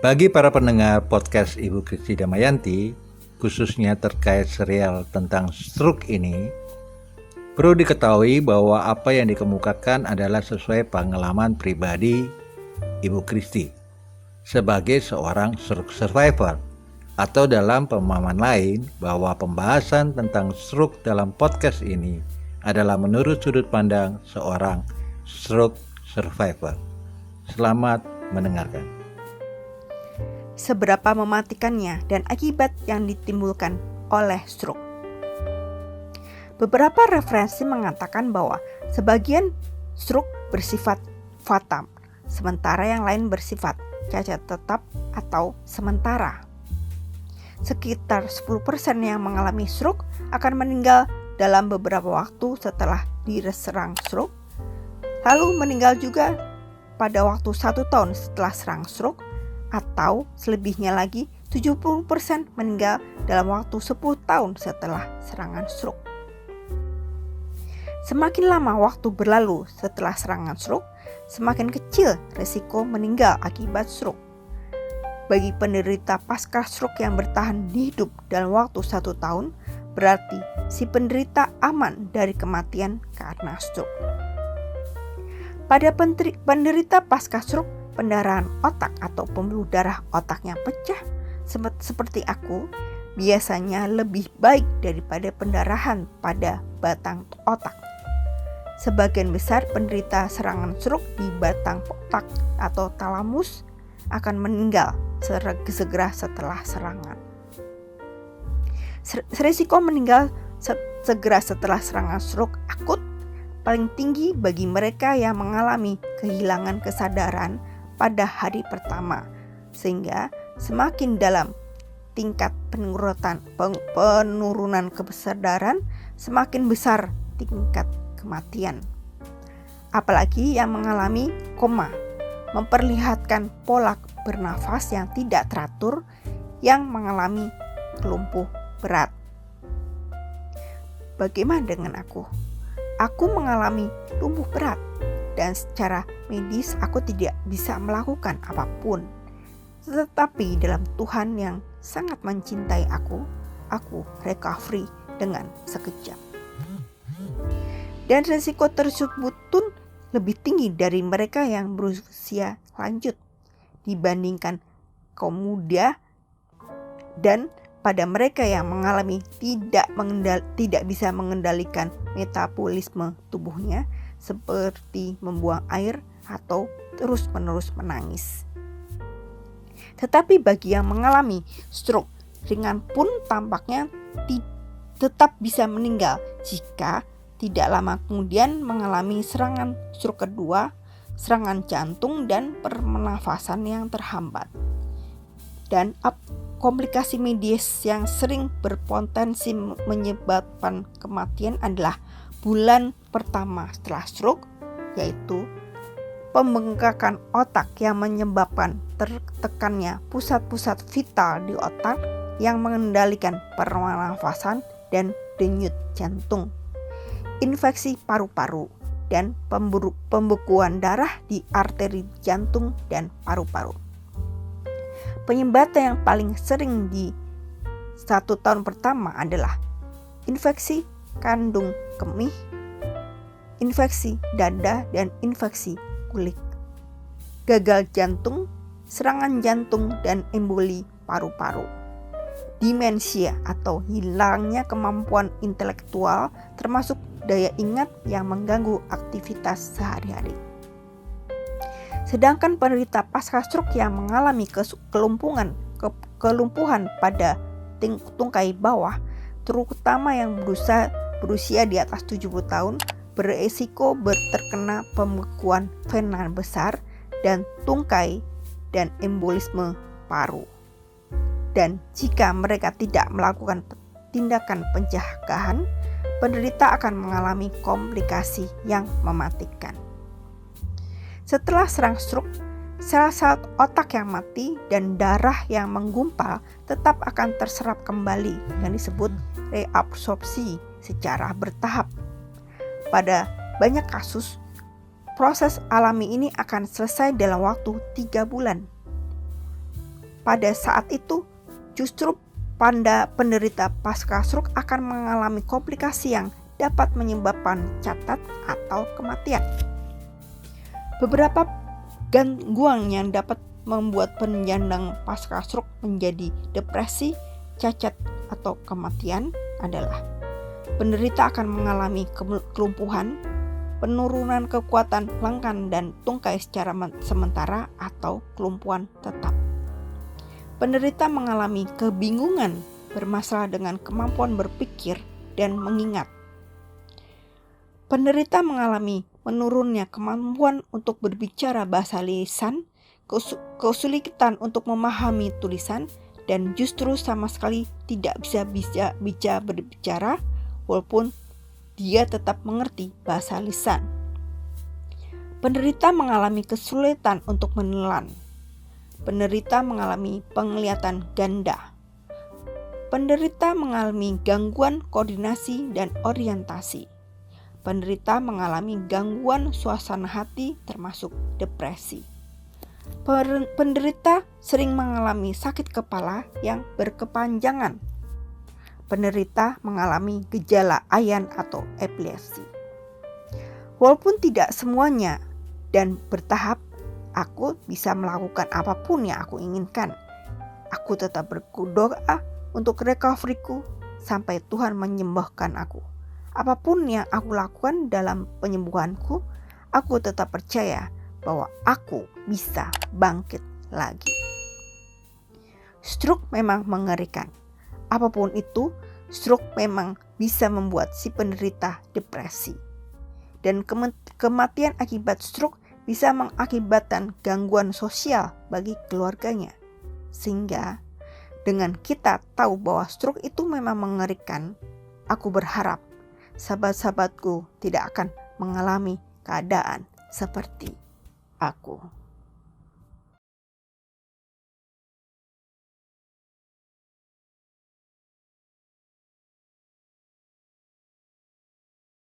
Bagi para pendengar podcast Ibu Kristi Damayanti, khususnya terkait serial tentang stroke ini, perlu diketahui bahwa apa yang dikemukakan adalah sesuai pengalaman pribadi Ibu Kristi sebagai seorang stroke survivor atau dalam pemahaman lain bahwa pembahasan tentang stroke dalam podcast ini adalah menurut sudut pandang seorang stroke survivor. Selamat mendengarkan seberapa mematikannya dan akibat yang ditimbulkan oleh stroke. Beberapa referensi mengatakan bahwa sebagian stroke bersifat fatal, sementara yang lain bersifat cacat tetap atau sementara. Sekitar 10% yang mengalami stroke akan meninggal dalam beberapa waktu setelah diserang stroke, lalu meninggal juga pada waktu satu tahun setelah serang stroke atau selebihnya lagi 70% meninggal dalam waktu 10 tahun setelah serangan stroke. Semakin lama waktu berlalu setelah serangan stroke, semakin kecil resiko meninggal akibat stroke. Bagi penderita pasca stroke yang bertahan hidup dalam waktu satu tahun, berarti si penderita aman dari kematian karena stroke. Pada penderita pasca stroke, pendarahan otak atau pembuluh darah otaknya pecah seperti aku biasanya lebih baik daripada pendarahan pada batang otak. Sebagian besar penderita serangan stroke di batang otak atau talamus akan meninggal segera setelah serangan. Risiko meninggal segera setelah serangan stroke akut paling tinggi bagi mereka yang mengalami kehilangan kesadaran pada hari pertama, sehingga semakin dalam tingkat penurunan, penurunan kesadaran, semakin besar tingkat kematian. Apalagi yang mengalami koma, memperlihatkan pola bernafas yang tidak teratur yang mengalami kelumpuh berat. Bagaimana dengan aku? Aku mengalami lumpuh berat dan secara medis aku tidak bisa melakukan apa pun. Tetapi dalam Tuhan yang sangat mencintai aku, aku recovery dengan sekejap. Dan resiko tersebut pun lebih tinggi dari mereka yang berusia lanjut dibandingkan kaum muda dan pada mereka yang mengalami tidak mengendal, tidak bisa mengendalikan metabolisme tubuhnya seperti membuang air atau terus-menerus menangis. Tetapi bagi yang mengalami stroke ringan pun tampaknya tetap bisa meninggal jika tidak lama kemudian mengalami serangan stroke kedua, serangan jantung dan pernafasan yang terhambat. Dan komplikasi medis yang sering berpotensi menyebabkan kematian adalah bulan pertama setelah stroke yaitu pembengkakan otak yang menyebabkan tertekannya pusat-pusat vital di otak yang mengendalikan pernafasan dan denyut jantung, infeksi paru-paru, dan pembekuan darah di arteri jantung dan paru-paru. Penyebab yang paling sering di satu tahun pertama adalah infeksi kandung kemih, infeksi dada, dan infeksi kulit. Gagal jantung, serangan jantung, dan emboli paru-paru. Demensia atau hilangnya kemampuan intelektual termasuk daya ingat yang mengganggu aktivitas sehari-hari. Sedangkan penderita pasca stroke yang mengalami kelumpuhan, ke, kelumpuhan pada tungkai bawah, terutama yang berusaha berusia di atas 70 tahun beresiko terkena pembekuan vena besar dan tungkai dan embolisme paru. Dan jika mereka tidak melakukan tindakan pencegahan, penderita akan mengalami komplikasi yang mematikan. Setelah serang stroke, sel-sel otak yang mati dan darah yang menggumpal tetap akan terserap kembali yang disebut reabsorpsi secara bertahap. Pada banyak kasus, proses alami ini akan selesai dalam waktu tiga bulan. pada saat itu justru pada penderita pasca stroke akan mengalami komplikasi yang dapat menyebabkan catat atau kematian. Beberapa gangguan yang dapat membuat penyandang pasca stroke menjadi depresi, cacat, atau kematian adalah penderita akan mengalami kelumpuhan, penurunan kekuatan lengan dan tungkai secara sementara atau kelumpuhan tetap. Penderita mengalami kebingungan bermasalah dengan kemampuan berpikir dan mengingat. Penderita mengalami menurunnya kemampuan untuk berbicara bahasa lisan, kesulitan untuk memahami tulisan, dan justru sama sekali tidak bisa bisa, bisa berbicara walaupun dia tetap mengerti bahasa lisan. Penderita mengalami kesulitan untuk menelan penderita mengalami penglihatan ganda. Penderita mengalami gangguan koordinasi dan orientasi. Penderita mengalami gangguan suasana hati termasuk depresi. Penderita sering mengalami sakit kepala yang berkepanjangan. Penderita mengalami gejala ayan atau epilepsi. Walaupun tidak semuanya dan bertahap aku bisa melakukan apa pun yang aku inginkan. Aku tetap berdoa untuk recoveryku sampai Tuhan menyembuhkan aku. Apa pun yang aku lakukan dalam penyembuhanku, aku tetap percaya bahwa aku bisa bangkit lagi. Stroke memang mengerikan. Apa pun itu, stroke memang bisa membuat si penderita depresi. Dan kematian akibat stroke bisa mengakibatkan gangguan sosial bagi keluarganya. Sehingga dengan kita tahu bahwa stroke itu memang mengerikan, aku berharap sahabat-sahabatku tidak akan mengalami keadaan seperti aku.